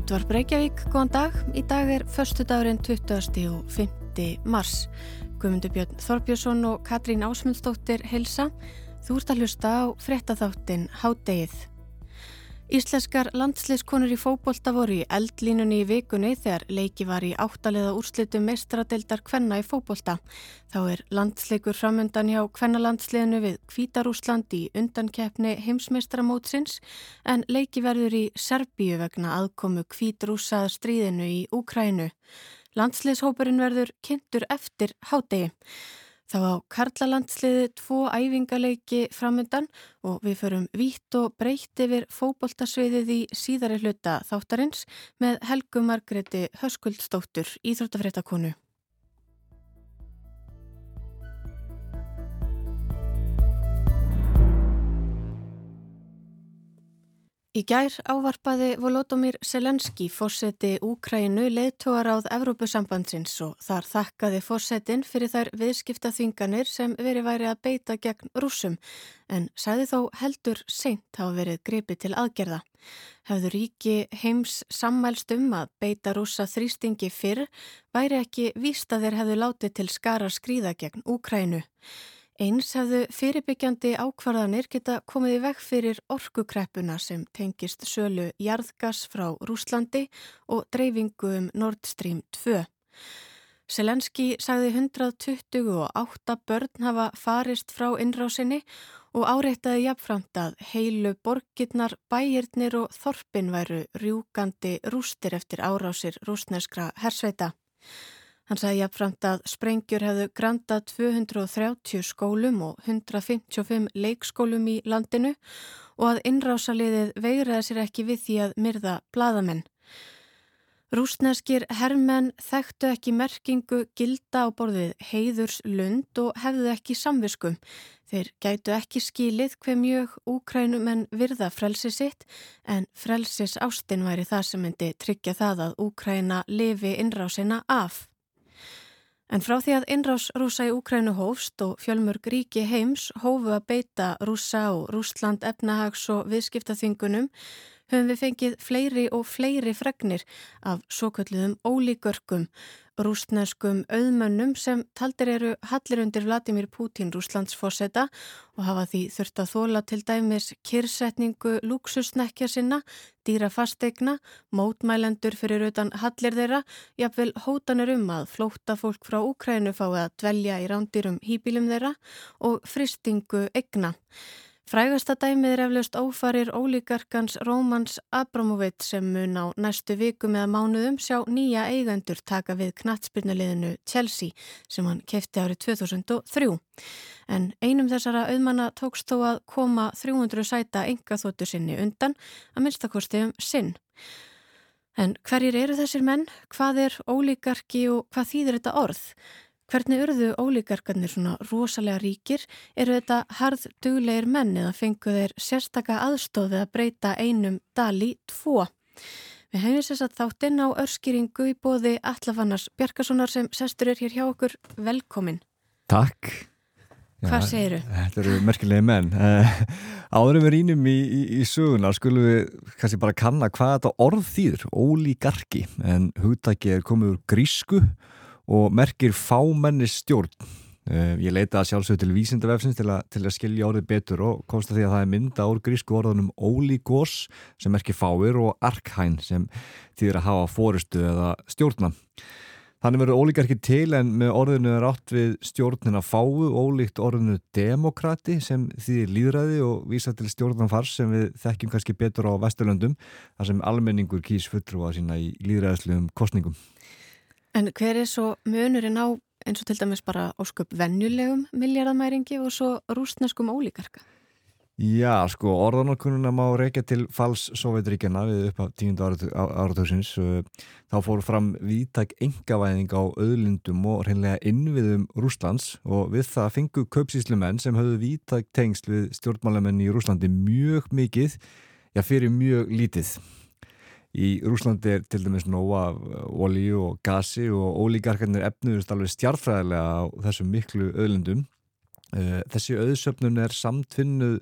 Útvar Breykjavík, góðan dag. Í dag er förstu dagurinn 20. og 5. mars. Guðmundur Björn Þorbjörnsson og Katrín Ásmundsdóttir helsa. Þú ert að hlusta á frettatháttin Hádegið. Íslenskar landsliðskonur í fókbólta voru í eldlínunni í vikunni þegar leiki var í áttaliða úrslitu meistradeildar Kvenna í fókbólta. Þá er landsleikur framöndan hjá Kvennalandsliðinu við Kvítarúsland í undankeppni heimsmeistramótsins en leiki verður í Serbíu vegna aðkomu Kvítarúsað stríðinu í Úkrænu. Landsliðshópurinn verður kynntur eftir hádegi. Þá á Karlalandsliði tvo æfingaleiki framöndan og við förum vítt og breytt yfir fóboltasviðið í síðari hluta þáttarins með Helgu Margreti Höskuldstóttur, Íþróttafréttakonu. Í gær ávarpaði Volodymyr Selenski fórseti Úkrænu leðtóar áð Evrópusambandsins og þar þakkaði fórsetin fyrir þær viðskiptaþvinganir sem veri væri að beita gegn rúsum en sæði þó heldur seint hafa verið gripið til aðgerða. Hefðu ríki heims sammælst um að beita rúsa þrýstingi fyrr væri ekki víst að þeir hefðu látið til skara skrýða gegn Úkrænu. Eins hefðu fyrirbyggjandi ákvarðanir geta komið í veg fyrir orkukreppuna sem tengist sölu jarðgas frá Rúslandi og dreifingu um Nord Stream 2. Selenski sagði 128 börn hafa farist frá innrásinni og áreittaði jafnframt að heilu borgirnar, bæirnir og þorpin væru rjúkandi rústir eftir árásir rúsneskra hersveita. Hann sagði jafnframt að sprengjur hefðu grantað 230 skólum og 155 leikskólum í landinu og að innrásaliðið veiraði sér ekki við því að myrða bladamenn. Rúsneskir herrmenn þekktu ekki merkingu gilda á borðið heiðurs lund og hefðu ekki samviskum. Þeir gætu ekki skilið hver mjög úkrænumenn virða frelsi sitt en frelsis ástin væri það sem myndi tryggja það að úkræna lifi innrásina af. En frá því að innrás rúsa í Úkrænu hófst og fjölmörg ríki heims hófu að beita rúsa og rúsland efnahags og viðskiptaþvingunum höfum við fengið fleiri og fleiri fregnir af svo kalluðum ólíkörkum, rústneskum auðmönnum sem taldir eru hallir undir Vladimir Putin rúslandsforsetta og hafa því þurft að þóla til dæmis kyrsetningu luxusnekja sinna, dýra fastegna, mótmælendur fyrir utan hallir þeirra, jafnvel hótanur um að flóta fólk frá Úkrænu fái að dvelja í rándirum hýpilum þeirra og fristingu egna. Frægasta dæmið er eflaust ófarir ólíkarkans Rómans Abramovitt sem mun á næstu vikum eða mánuðum sjá nýja eigendur taka við knatsbyrnuleginu Chelsea sem hann kefti árið 2003. En einum þessara auðmanna tókst þó að koma 300 sæta engaþóttu sinni undan að minnstakosti um sinn. En hverjir eru þessir menn? Hvað er ólíkarki og hvað þýðir þetta orð? Hvernig urðu ólíkarkarnir svona rosalega ríkir? Eru þetta harð duglegir menn eða fengu þeir sérstaka aðstofið að breyta einum dali tvo? Við hefum þess að þáttinn á örskýringu í bóði Allafannars Bjarkasonar sem sestur er hér hjá okkur. Velkomin. Takk. Hvað segir þau? Þetta eru merkilegi menn. Uh, áðurum við rínum í, í, í söguna skulum við kannski bara kanna hvað þetta orð þýður, ólíkarki, en hugtæki er komið úr grísku og og merkir fámenni stjórn. Uh, ég leita sjálfsög til vísindavefsins til, til að skilja orðið betur og komst að því að það er mynda úr grísku orðunum ólígós sem merkir fáir og arkhæn sem þýðir að hafa fóristu eða stjórna. Þannig verður ólíkarki til en með orðinu er átt við stjórnina fáu, ólíkt orðinu demokrati sem þýðir líðræði og vísa til stjórnanfars sem við þekkjum kannski betur á Vesturlöndum þar sem almenningur kýs fullrúa sína í líðræðslegum kostningum. En hver er svo munurinn á eins og til dæmis bara ósköp vennjulegum miljardamæringi og svo rústneskum ólíkarka? Já, sko, orðanarkununa má reykja til fals Sovjetríkjana við upp á tíundu áratöksins. Þá fór fram viðtæk engavæðing á öðlindum og hreinlega innviðum Rúslands og við það fengu köpsíslumenn sem höfðu viðtæk tengsl við stjórnmálamenn í Rúslandi mjög mikið, já fyrir mjög lítið. Í Rúslandi er til dæmis nóa olíu og gasi og ólíkarkarnir efnuðust alveg stjartfræðilega á þessum miklu öðlundum Uh, þessi auðsöfnun er samtvinnuð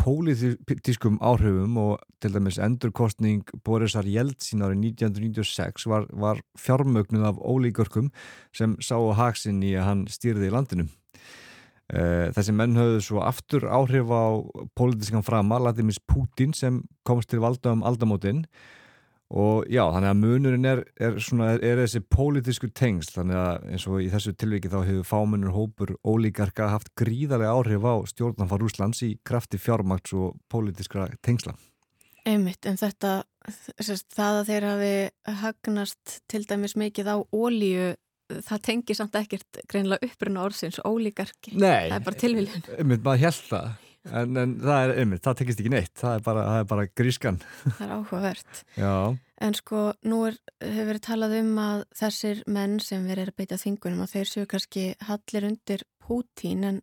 pólitískum áhrifum og til dæmis endurkostning Borisar Jeltsin árið 1996 var, var fjármögnuð af ólíkörkum sem sá haksinn í að hann stýrði í landinu. Uh, þessi menn höfðu svo aftur áhrif á pólitískan frama, Latimis Putin sem komst til valda um aldamótin og já, þannig að munurinn er, er, svona, er, er þessi pólitísku tengst þannig að eins og í þessu tilviki þá hefur fámunur hópur ólíkarka haft gríðarlega áhrif á stjórnanfar Úslands í krafti fjármaks og pólitískra tengsla. Einmitt, en þetta, það að þeir hafi hagnast til dæmis mikið á ólíu, það tengir samt ekkert greinlega uppruna orðsins ólíkarki. Nei, það er bara tilviljun. Einmitt, maður held það. En, en það er einmitt, það tekist ekki neitt, það er bara, það er bara grískan. Það er áhugavert. Já. En sko, nú er, hefur verið talað um að þessir menn sem verið er að beita þingunum og þeir séu kannski hallir undir Pútín, en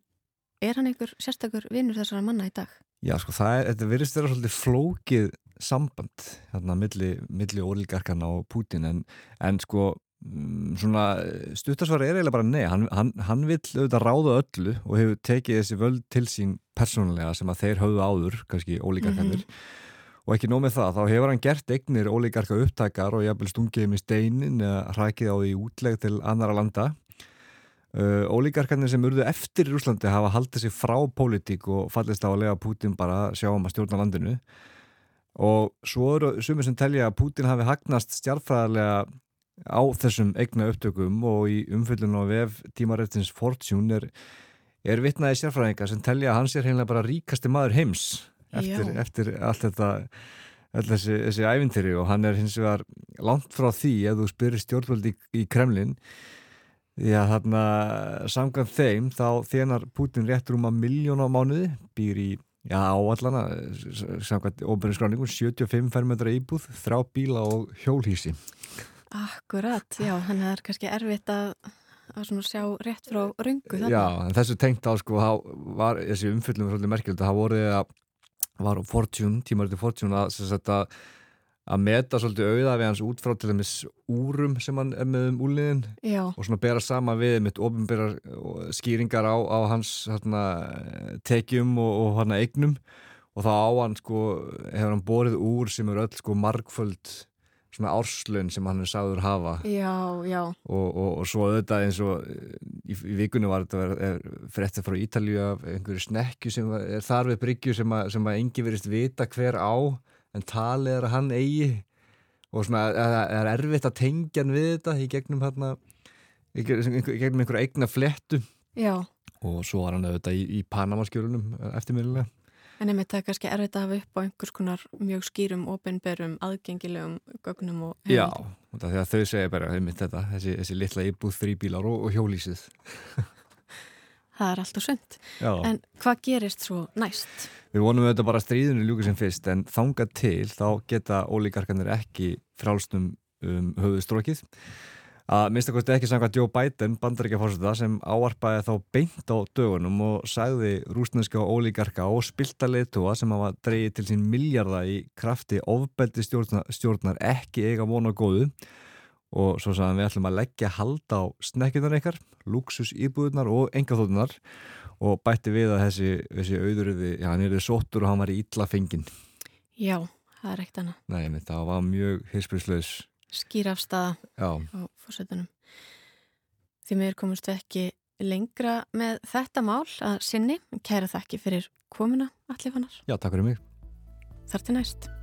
er hann einhver sérstakur vinnur þessara manna í dag? Já, sko, það er, þetta verist vera svolítið flókið samband, hérna, milli, milli ólíkarkarna og Pútín, en, en sko, svona stuttasvar er eiginlega bara nei hann, hann, hann vill auðvitað ráða öllu og hefur tekið þessi völd til sín persónulega sem að þeir höfðu áður kannski ólíkarkanir mm -hmm. og ekki nómið það, þá hefur hann gert eignir ólíkarka upptakar og jafnvel stungið með steinin eða hrækið á því útleg til annara landa. Uh, ólíkarkanir sem urðu eftir í Úslandi hafa haldið sér frá pólitík og fallist á að lega Putin bara sjá um að stjórna landinu. Og svo eru sumir sem telja að Putin hafi hagnast stjárfræðarlega á þessum eigna upptökum og í umfyllun og vef tímarættins Fortune er, er vitnaði sérfræðinga sem telja að hans er heimlega bara ríkasti maður heims eftir, eftir allt þetta allt þessi, þessi ævintýri og hann er hins vegar langt frá því að þú spyrir stjórnvöldi í, í Kremlin því að þarna samkvæmt þeim þá þénar Putin réttur um að miljón á mánuði býr í Já, áallana, samkvæmt ofbjörnskráningun, 75 fermetra íbúð, þrá bíla og hjólhísi. Akkurat, já, hann er kannski erfitt að, að sjá rétt frá rungu þarna. Já, en þessu tengt á sko, var þessi umfyllum svolítið merkjöld að það voru að var Fortune, tímaröndi Fortune að, að, að meta svolítið auða við hans út frá til dæmis úrum sem hann er með um úliðin já. og svona bera sama við mitt ofinbærar skýringar á, á hans hérna, tekjum og, og hérna eignum og þá á hann sko, hefur hann borið úr sem eru öll sko margföld svona árslun sem hann er sagður hafa já, já. Og, og, og svo auðvitað eins og í, í vikunni var þetta eftir frá Ítalju af einhverju snekju sem er þar við bryggju sem að, sem að engi verist vita hver á en talið er að hann eigi og svona það er erfitt að tengja hann við þetta í gegnum hérna í gegnum einhverja eigna flettu já. og svo var hann auðvitað í, í Panamaskjörunum eftirmiðlulega En einmitt það er kannski erfitt að hafa upp á einhvers konar mjög skýrum, ofinberum, aðgengilegum gögnum og heimild. Já, það þau segja bara einmitt þetta, þessi, þessi litla íbúð fríbílar og, og hjólísið. það er allt og sund. Já. En hvað gerist svo næst? Við vonum auðvitað bara stríðinu ljúka sem fyrst, en þanga til þá geta ólíkarkanir ekki frálstum um höfuðstrókið að minnstakosti ekki samkvæmt Joe Biden bandaríkjafórseta sem áarpaði þá beint á dögunum og sagði rúsneska ólíkarka og spilta leitúa sem hafa dreyið til sín miljarda í krafti ofbeldi stjórnar, stjórnar ekki eiga vona góðu. Og svo sagðan við ætlum að leggja halda á snekkunar ykkar, luxus íbúðunar og engaþótunar og bætti við að þessi, þessi auðuröði, já hann er sóttur og hann var í illa fengin Já, það er ekkert annað. Nei, það var mjög hispurslaus skýrafstaða á fórsetunum. Því meður komumst við ekki lengra með þetta mál að sinni. Kæra þakki fyrir komuna, allir fannar. Já, takk fyrir mig. Þar til næst.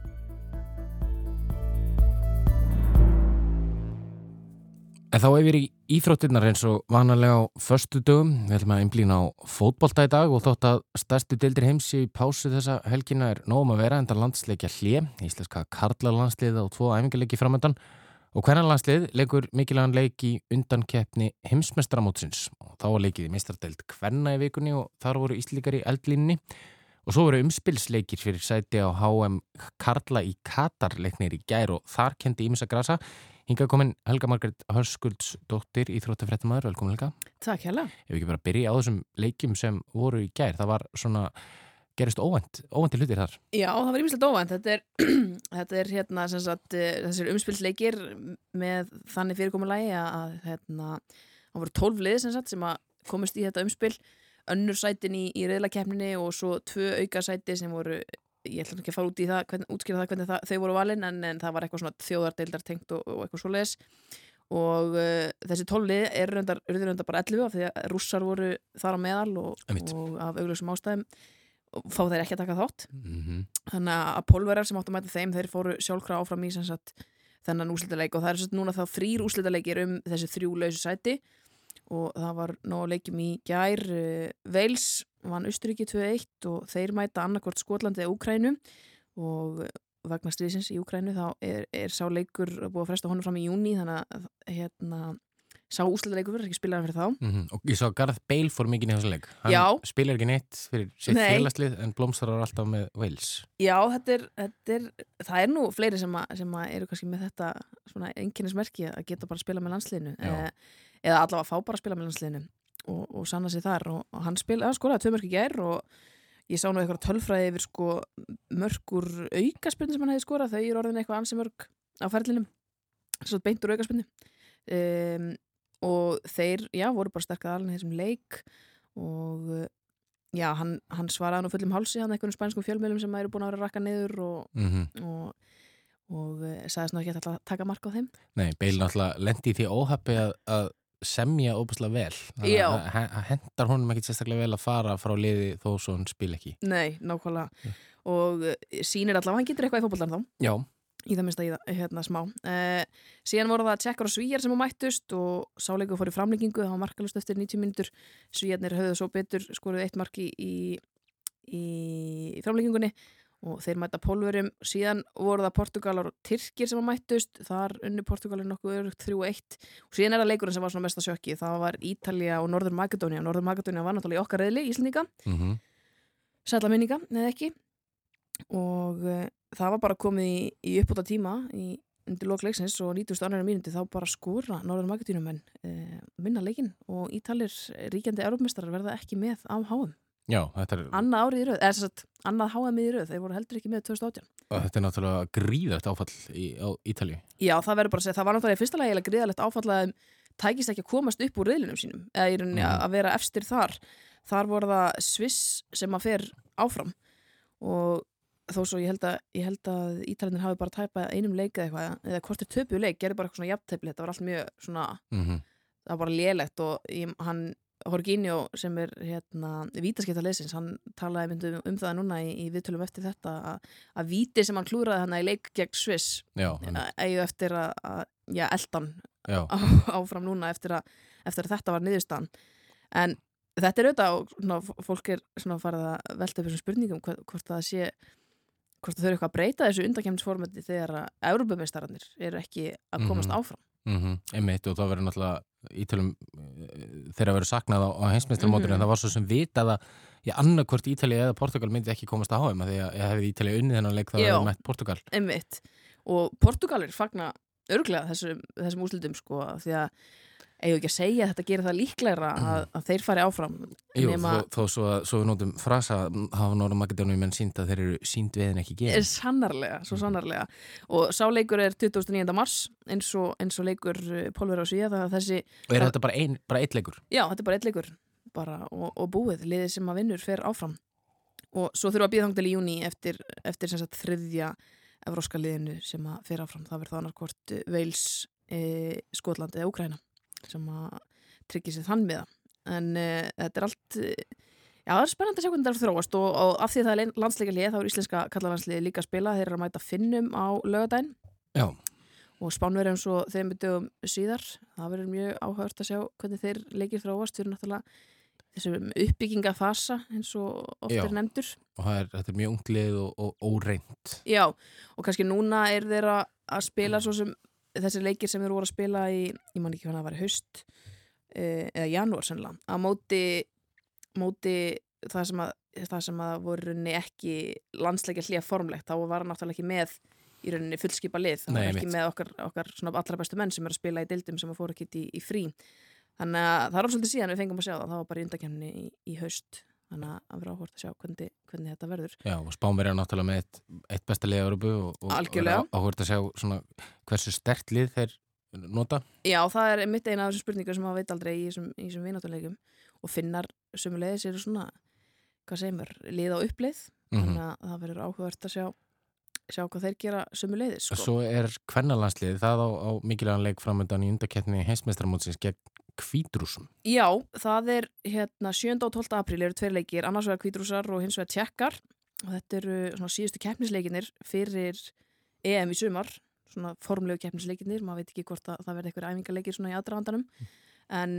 En þá hefur í íþróttirnar eins og vanalega á förstu dögum. Við ætlum að einblýna á fótbolta í dag og þótt að stærstu deildir heimsi í pásu þessa helgina er nógum að vera enda landsleikja hlje, íslenska karlalandslið á tvo æfingarleiki framöndan og hvernig landslið leikur mikilvægan leik í undankeppni heimsmestramótsins og þá var leikið í mestardeild hverna í vikunni og þar voru íslíkar í eldlínni og svo voru umspilsleikir fyrir sæti á HM Karla í Katar leiknir í gær og þar kendi Ímisa Grasa Hinga komin Helga Margret Hörskuldsdóttir í Þróttafrættumæður, velkomin Helga. Takk Helga. Ef við ekki bara byrja á þessum leikjum sem voru í gær, það var svona, gerist óvænt, óvænti hlutir þar. Já, það var ímestlega óvænt. Þetta er, þetta er hérna, sem sagt, eh, þessir umspilsleikir með þannig fyrirkomulagi að hérna, það voru tólf lið sem sagt sem að komist í þetta umspil önnur sætin í, í reyðlakefninni og svo tvö auka sæti sem voru ég ætla ekki að fara út í það, hvern, útskýra það hvernig það, þau voru valin en, en það var eitthvað svona þjóðardeildar tengt og, og eitthvað svoleiðis. Og uh, þessi tólli er reyndar, reyndar bara 11 af því að rússar voru þar á meðal og, og af augljósum ástæðum fá þeir ekki að taka þátt. Mm -hmm. þannig að pólverjar sem áttu að mæta þeim þeir fóru sjálfkrá áfram í þennan úslítaleik og það er sagt, núna þá þrýr úslítaleikir um þessi þrjú lausu sæti og það var nóg leikim í gær Veils vann Austuríki 2-1 og þeir mæta annarkvort Skotlandi eða Úkrænu og vegna stríðsins í Úkrænu þá er, er sá leikur búið að fresta honum fram í júni þannig að hérna sá úsleitaleikur verður ekki spilaðan fyrir þá. Mm -hmm. og ég sá Garð Bale fór mikið í þessu leik. Hann spilar ekki neitt fyrir sitt félagslið en blómstar var alltaf með Wales. Já, þetta er, þetta er það er nú fleiri sem, a, sem a eru kannski með þetta svona einnkynnismerki að geta bara að spila með landsliðinu eða, allavega fá bara að spila með landsliðinu og, og sanna sig þar og, og hann spila, hann skoraði tvö mörki gær og ég sá nú eitthvað tölfræði yfir sko mörgur aukaspilni sem hann hefði skorað. Þau eru orðin eitthvað ansi mörg á ferlinum svo beintur aukaspilni um, og þeir, já, voru bara sterkað alveg þessum leik og já, hann, hann svaraði nú fullum hálsi hann einhvern spænskum fjölmjölum sem eru búin að vera rakka niður og, mm -hmm. og, og sagðist nú ekki að taka marka á þeim. Nei, Beil náttúrulega lendi í því óhappi að, að semja óbúslega vel. Það hendar honum ekki sérstaklega vel að fara frá liði þó svo hann spil ekki. Nei, nákvæmlega. Ja. og sínir allavega, hann getur eitthvað í fólkvallar þá. Já. Í það minnst að hérna smá. Eh, síðan voru það tjekkar og svíjar sem á mættust og sáleiku fór í framleggingu það var markalust eftir 90 mínutur svíjarnir höfðu svo betur, skoruðu eitt marki í, í, í framleggingunni og þeir mæta pólverum síðan voru það Portugalar og Tyrkir sem á mættust, þar unni Portugalir nokkuð örugt 3-1 og síðan er það leikurinn sem var svona mesta sjökki, það var Ítalja og Norður Makedónia, Norður Makedónia var náttúrulega í okkar reyðli, Íslandíka mm -hmm. sætla minninga, eða ekki. Og uh, það var bara komið í, í uppbúta tíma í undir lokleiksins og 90. annar mínuti þá bara skóra Norður Makedónum en uh, vinna leikin og Ítalir ríkjandi erupmestrar verða ekki með á háum Já, þetta er annað árið í rauð, eða að annað háum í rauð, þeir voru heldur ekki með 2018 og þetta er náttúrulega gríðart áfall í, á Ítalju Já, það verður bara að segja, það var náttúrulega í fyrsta lagi gríðalegt áfall að tækist ekki að komast upp úr reyðlunum sínum, eða í rauninni Mhm. að vera efstir þar. Þar voru það Sviss sem að fer áfram. Og þó svo ég held að, að Ítalinir hafi bara tæpað einum leik eða eitthvað, eða hvort er töpu leik, gerði bara eitthvað svona jafntefli, þetta var allt mjög svona mm það var bara lélegt og ég, hann Horginjó sem er hérna vítaskipta leysins, hann talaði myndu um það núna í, í viðtölum eftir þetta að, að víti sem hann klúraði hann í leik gegn Sviss Já, einmitt. eigi eftir að, að já, eldan á, áfram núna eftir að, eftir að þetta var niðurstan en þetta er auðvitað og svona, fólk er svona farið að velta upp þessum spurningum hvort, það sé hvort það þurfi eitthvað að breyta þessu undakemnisformati þegar að Európumeistaranir eru ekki að komast Mhm. áfram mm einmitt og það verður náttúrulega Ítalum þeirra verður saknað á, á heimsmeistarmótur Mhm. en það var svo sem vitað að ég annarkvort Ítalið eða Portugal myndi ekki komast að háum því að ef hefði Ítalið unnið þennan leik þá hefði mætt Portugal. Einmitt. Og Portugalir fagna örglega þessum, þessum úslitum sko því að eigum ekki að segja að þetta gerir það líklegra að, að þeir fari áfram Jú, nema þó, þó svo svo við nótum frasa hafa Nóra Makedónu menn sínt að þeir eru sínt við en ekki er geð sannarlega, svo sannarlega. Og sá leikur er 29. mars eins og, eins og leikur Pólver á það að þessi, og er þetta bara, ein, bara eitt leikur? Já, þetta er bara eitt leikur bara, og, og búið, liðið sem að vinnur fer áfram. Og svo þurfa að býða þangtil í júni eftir, eftir sagt þriðja evróska liðinu sem að fer áfram. Það verður það annarkvort Veils e, Skotland eða Úkræna sem að tryggja sér þann miða. En e, þetta er allt e, Já, það er spennandi að sjá hvernig það er þróast og, og af því að það er landsleika lið þá er íslenska kallalandsliði líka að spila. Þeir eru að mæta finnum á lögadaginn Já, og spánverjum svo þeim dögum síðar. Það verður mjög áhört að sjá hvernig þeir leikir þróast. Fyrir náttúrulega þessum uppbyggingafasa eins og oft Já. er nefndur. Og er, þetta er mjög unglið og, og óreint. Já, og kannski núna er þeir að að spila svo sem þessi leikir sem þeir voru að spila í, ég man ekki hvernig það var í haust eh, eða janúar sennilega, að móti móti það sem að, það sem að voru ekki landsleikja hlýja formlegt, þá var hann náttúrulega ekki með í rauninni fullskipa lið, það var ekki einmitt. með okkar, okkar svona allra bestu menn sem eru að spila í deildum sem að fóru ekki í, í frí þannig að það er alveg svolítið síðan við fengum að sjá það, það var bara í undakemni í, í haust þannig að verður áhvert að sjá hvernig, hvernig þetta verður Já, og Spánverja er náttúrulega með eitt, eitt besta lið á Európu og, og Algjörlega. áhverð að sjá svona, hversu stert lið þeir nota Já, það er mitt eina af þessum spurningum sem maður veit aldrei í þessum, vináttuleikum og finnar sumulegis eru svona, hvað segir mér, lið á uppleið Mhm. þannig að það verður áhugavert að sjá sjá hvað þeir gera sumulegis sko. svo er kvennalandsliðið, það á, á mikilvægan leik framöndan í undakeppni heimsmeistramótsins gegn kvítrúsum. Já, það er hérna 7. og 12. apríl eru tveir leikir, annars vegar kvítrúsar og hins vegar tjekkar og þetta eru svona síðustu keppnisleikinir fyrir EM í sumar svona formlegu keppnisleikinir, maður veit ekki hvort að það verði eitthvað æfingarleikir svona í aðdrafandanum en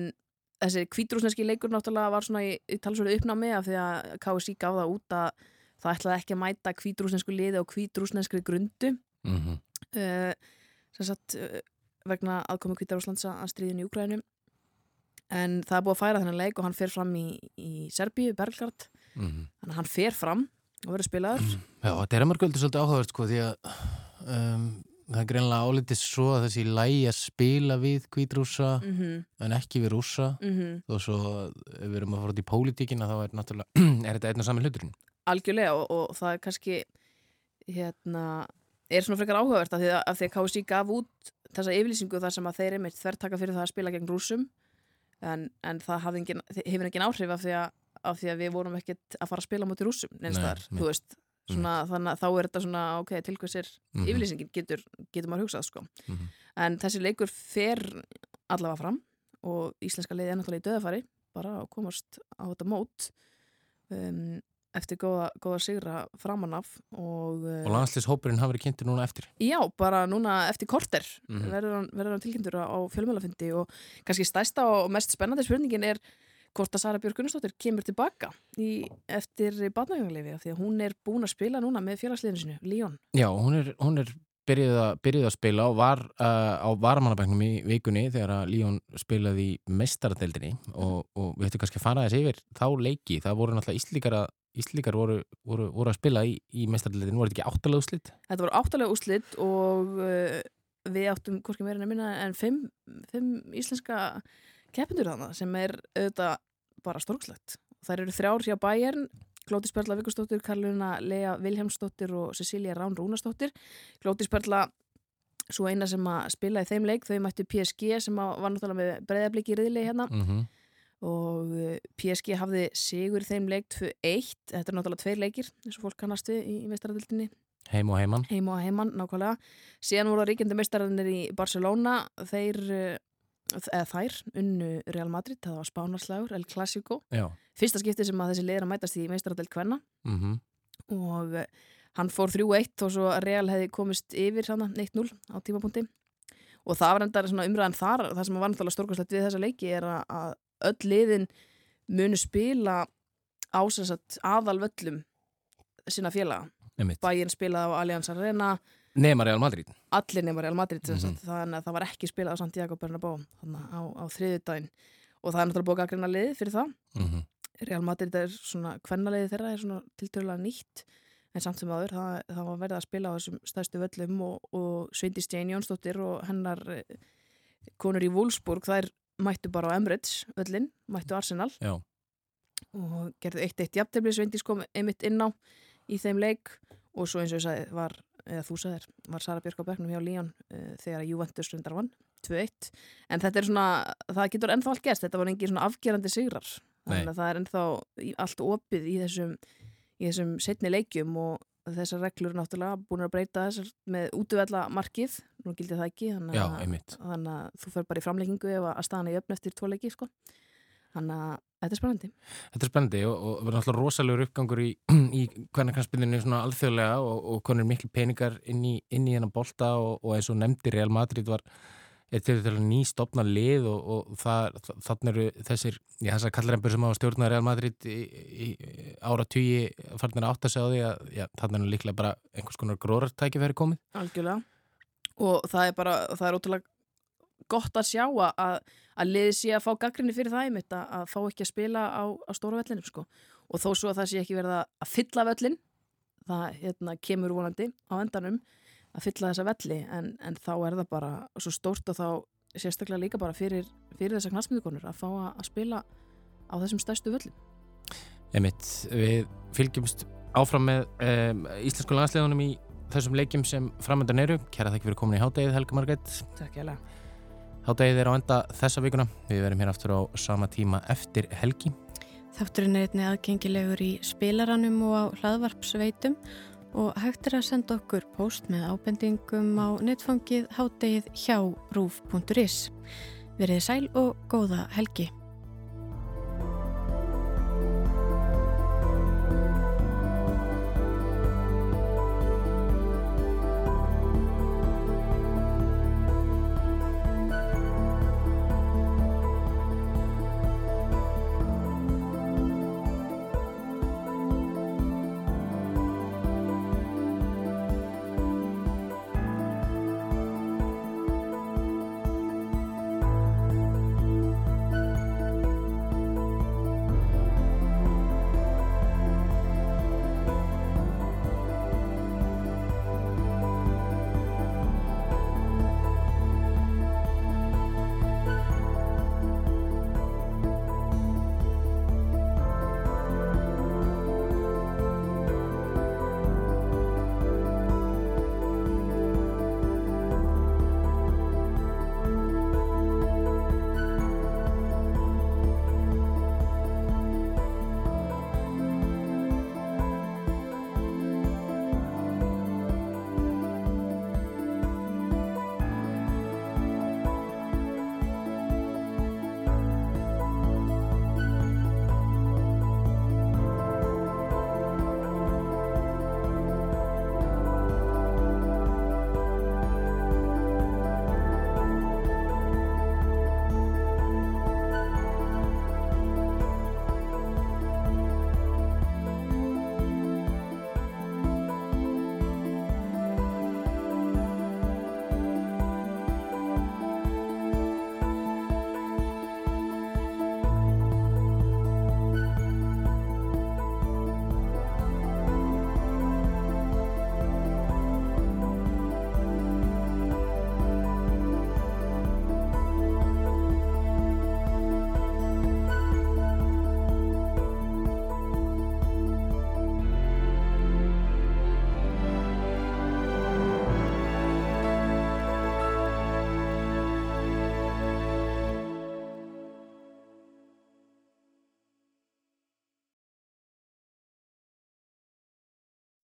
þessi kvítrúsneski leikur náttúrulega var svona í, í talsverðu uppnámi af því að KSI gaf það út að það ætlaði ekki að mæta kvítrúsnesku liði og kvítrúsneskri grundu Mm -hmm. uh, sem sagt uh, vegna aðkomi Kvítarúslands að stríðin í Úkrænum en það er búið að færa þennan leik og hann fer fram í, í Serbíu, Bergard Mhm. þannig að hann fer fram og verður spilaður. Já, þetta er að mörgöldu svolítið áhugavert sko því að um, það er greinlega álítið svo að þessi lægi að spila við kvítrúsa mm -hmm, en ekki við rúsa mm -hmm. og svo ef við erum að fara út í pólitíkina þá er er þetta einn og saman hluturinn. Algjörlega og, og það er kannski hérna er svona frekar áhugavert af því að, af því að KSI gaf út þessa yfirlýsingu þar sem að þeir einmitt þvertaka fyrir það að spila gegn rúsum en, en það engin, hefur engin áhrif af því, að, af því að við vorum ekkert að fara að spila mútið rúsum neins Nei, þú veist svona, þannig að þá er þetta svona, ok, tilkvæmsir Mhm. yfirlýsingin getur, getur maður hugsað sko. Mhm. en þessi leikur fer allavega fram og íslenska leiði er náttúrulega í döðafari bara að komast á þetta mót um, eftir góða, góða sigra framanaf og, uh, og landslýshópurinn hafa verið kynntur núna eftir já, bara núna eftir korter Mhm. verður hann, verður hann tilkynntur á fjölmjölafundi og kannski stærsta og mest spennandi spurningin er hvort að Sara Björg Gunnarsdóttir kemur tilbaka í, eftir batnægjangleifi af því að hún er búin að spila núna með félagsliðinu sinu, Líón Já, hún er, hún er byrjuð, að, byrjuð að spila og var uh, á varamannabæknum í vikunni þegar að Líón spilaði í mestaradeildinni og, og við ættum kannski að fara þess yfir þá leiki, það voru náttúrulega íslíkar að Íslíkar voru, voru, voru að spila í, í mestaradeildinni, voru þetta ekki áttalega úslit? Þetta voru áttalega úslit og uh, við áttum hvorki meira en að minna en fimm, fimm íslenska keppendur þannig sem er auðvitað bara stórkslegt. Þær eru þrjár hjá Bayern, Glóti Sperla Vikustóttir, Karluna Lea Vilhelmsdóttir og Cecilia Rán Rúnastóttir. Glóti Sperla, svo eina sem að spila í þeim leik, þau mættu PSG sem var náttúrulega með breyðabliki í riðli hérna Mm -hmm. og uh, PSG hafði sigur þeim leik 2-1. Þetta er náttúrulega tveir leikir eins og fólk kannast við í, í meistaradildinni Heim og heimann. heim og heimann, nákvæmlega síðan voru ríkjandi meistararnir í Barcelona þeir, eh, eða þær unnu Real Madrid, það var spánarslagur El Clásico, fyrsta skipti sem að þessi leira mætast í meistaradel Kvenna. Mm og eh, hann fór 3-1 og svo Real hefði komist yfir svona 1-0 á tímapunkti. Og það var endar umræðan þar það sem var náttúrulega stórkvæmslegt við þessa leiki er að, öll liðin munu spila ásessat aðal völlum sinna félaga. Bayern spilaði á Allianz Arena Nema Real Madrid. allir nema Real Madrid mm Mhm. þannig að það var ekki spilað á Santiago að á, á þriðjudaginn og það er náttúrulega búið að greina liði fyrir það Mm Real Madrid er svona kvennaliði þeirra er svona tilturlega nýtt en samt sem aður það, það var verið að spila á þessum stærstu völlum og, og Sveindis Jane Jónsdóttir og hennar eh, konur í Wolfsburg þær mættu bara á Emirates völlin, mættu Arsenal Já. og gerðu eitt eitt jafntefli Sveindis kom einmitt inn á í þeim leik og svo eins og ég sagði var, eða þú sagðir, var Sara Björk á Becknum hjá Líón uh, þegar Juventus rundar vann 2-1, en þetta er svona það getur ennþá allt gæst, þetta var engin svona afgerandi sigrar, Nei. þannig að það er ennþá allt opið í þessum í þessum setni leikjum og þessar reglur er náttúrulega búin að breyta þessar með útvöðla markið nú gildi það ekki, þannig Já, að, einmitt. þannig að þú fer bara í framleikingu ef að staðan er jöfn eftir tvo leiki, sko þannig að þetta er spennandi. Þetta er spennandi og, og verður náttúrulega rosalegur uppgangur í, í hvernig kannspilinu svona alþjóðlega og, og hvernig miklu peningar inn í, inn í hennan bolta og, og eins og nefndi Real Madrid var er til þetta ný stopna lið og, þannig eru þessir já, þessar kallrempur sem hafa stjórnað Real Madrid í, í, ára tugi farnir átt að segja á því að já, þannig er líklega bara einhvers konar gróðartæki verið komið. Algjörlega. Og það er bara, það er ótrúlega gott að sjá að, að, liði sé að fá gaggrinni fyrir það einmitt að, að fá ekki að spila á, á stóra vellinum sko. og þó svo að það sé ekki verið að- fylla vellin það hérna, kemur vonandi á endanum að fylla þessa velli en, en þá er það bara svo stórt og þá sérstaklega líka bara fyrir, fyrir þessa knastmyndukonur að fá að, að spila á þessum stærstu völlum Einmitt, við fylgjumst áfram með um, íslensku landsleðunum í þessum leikjum sem framöndan eru. Kæra þakki fyrir komin í hádegið, Helga Margreit. Takk ég Hádegið er á enda þessa vikuna. Við verum hér aftur á sama tíma eftir helgi. Þátturinn er einni aðgengilegur í spilaranum og á hlaðvarpsveitum og hægt er að senda okkur post með ábendingum á netfangið hádegið hjá rúf.is. Verið sæl og góða helgi.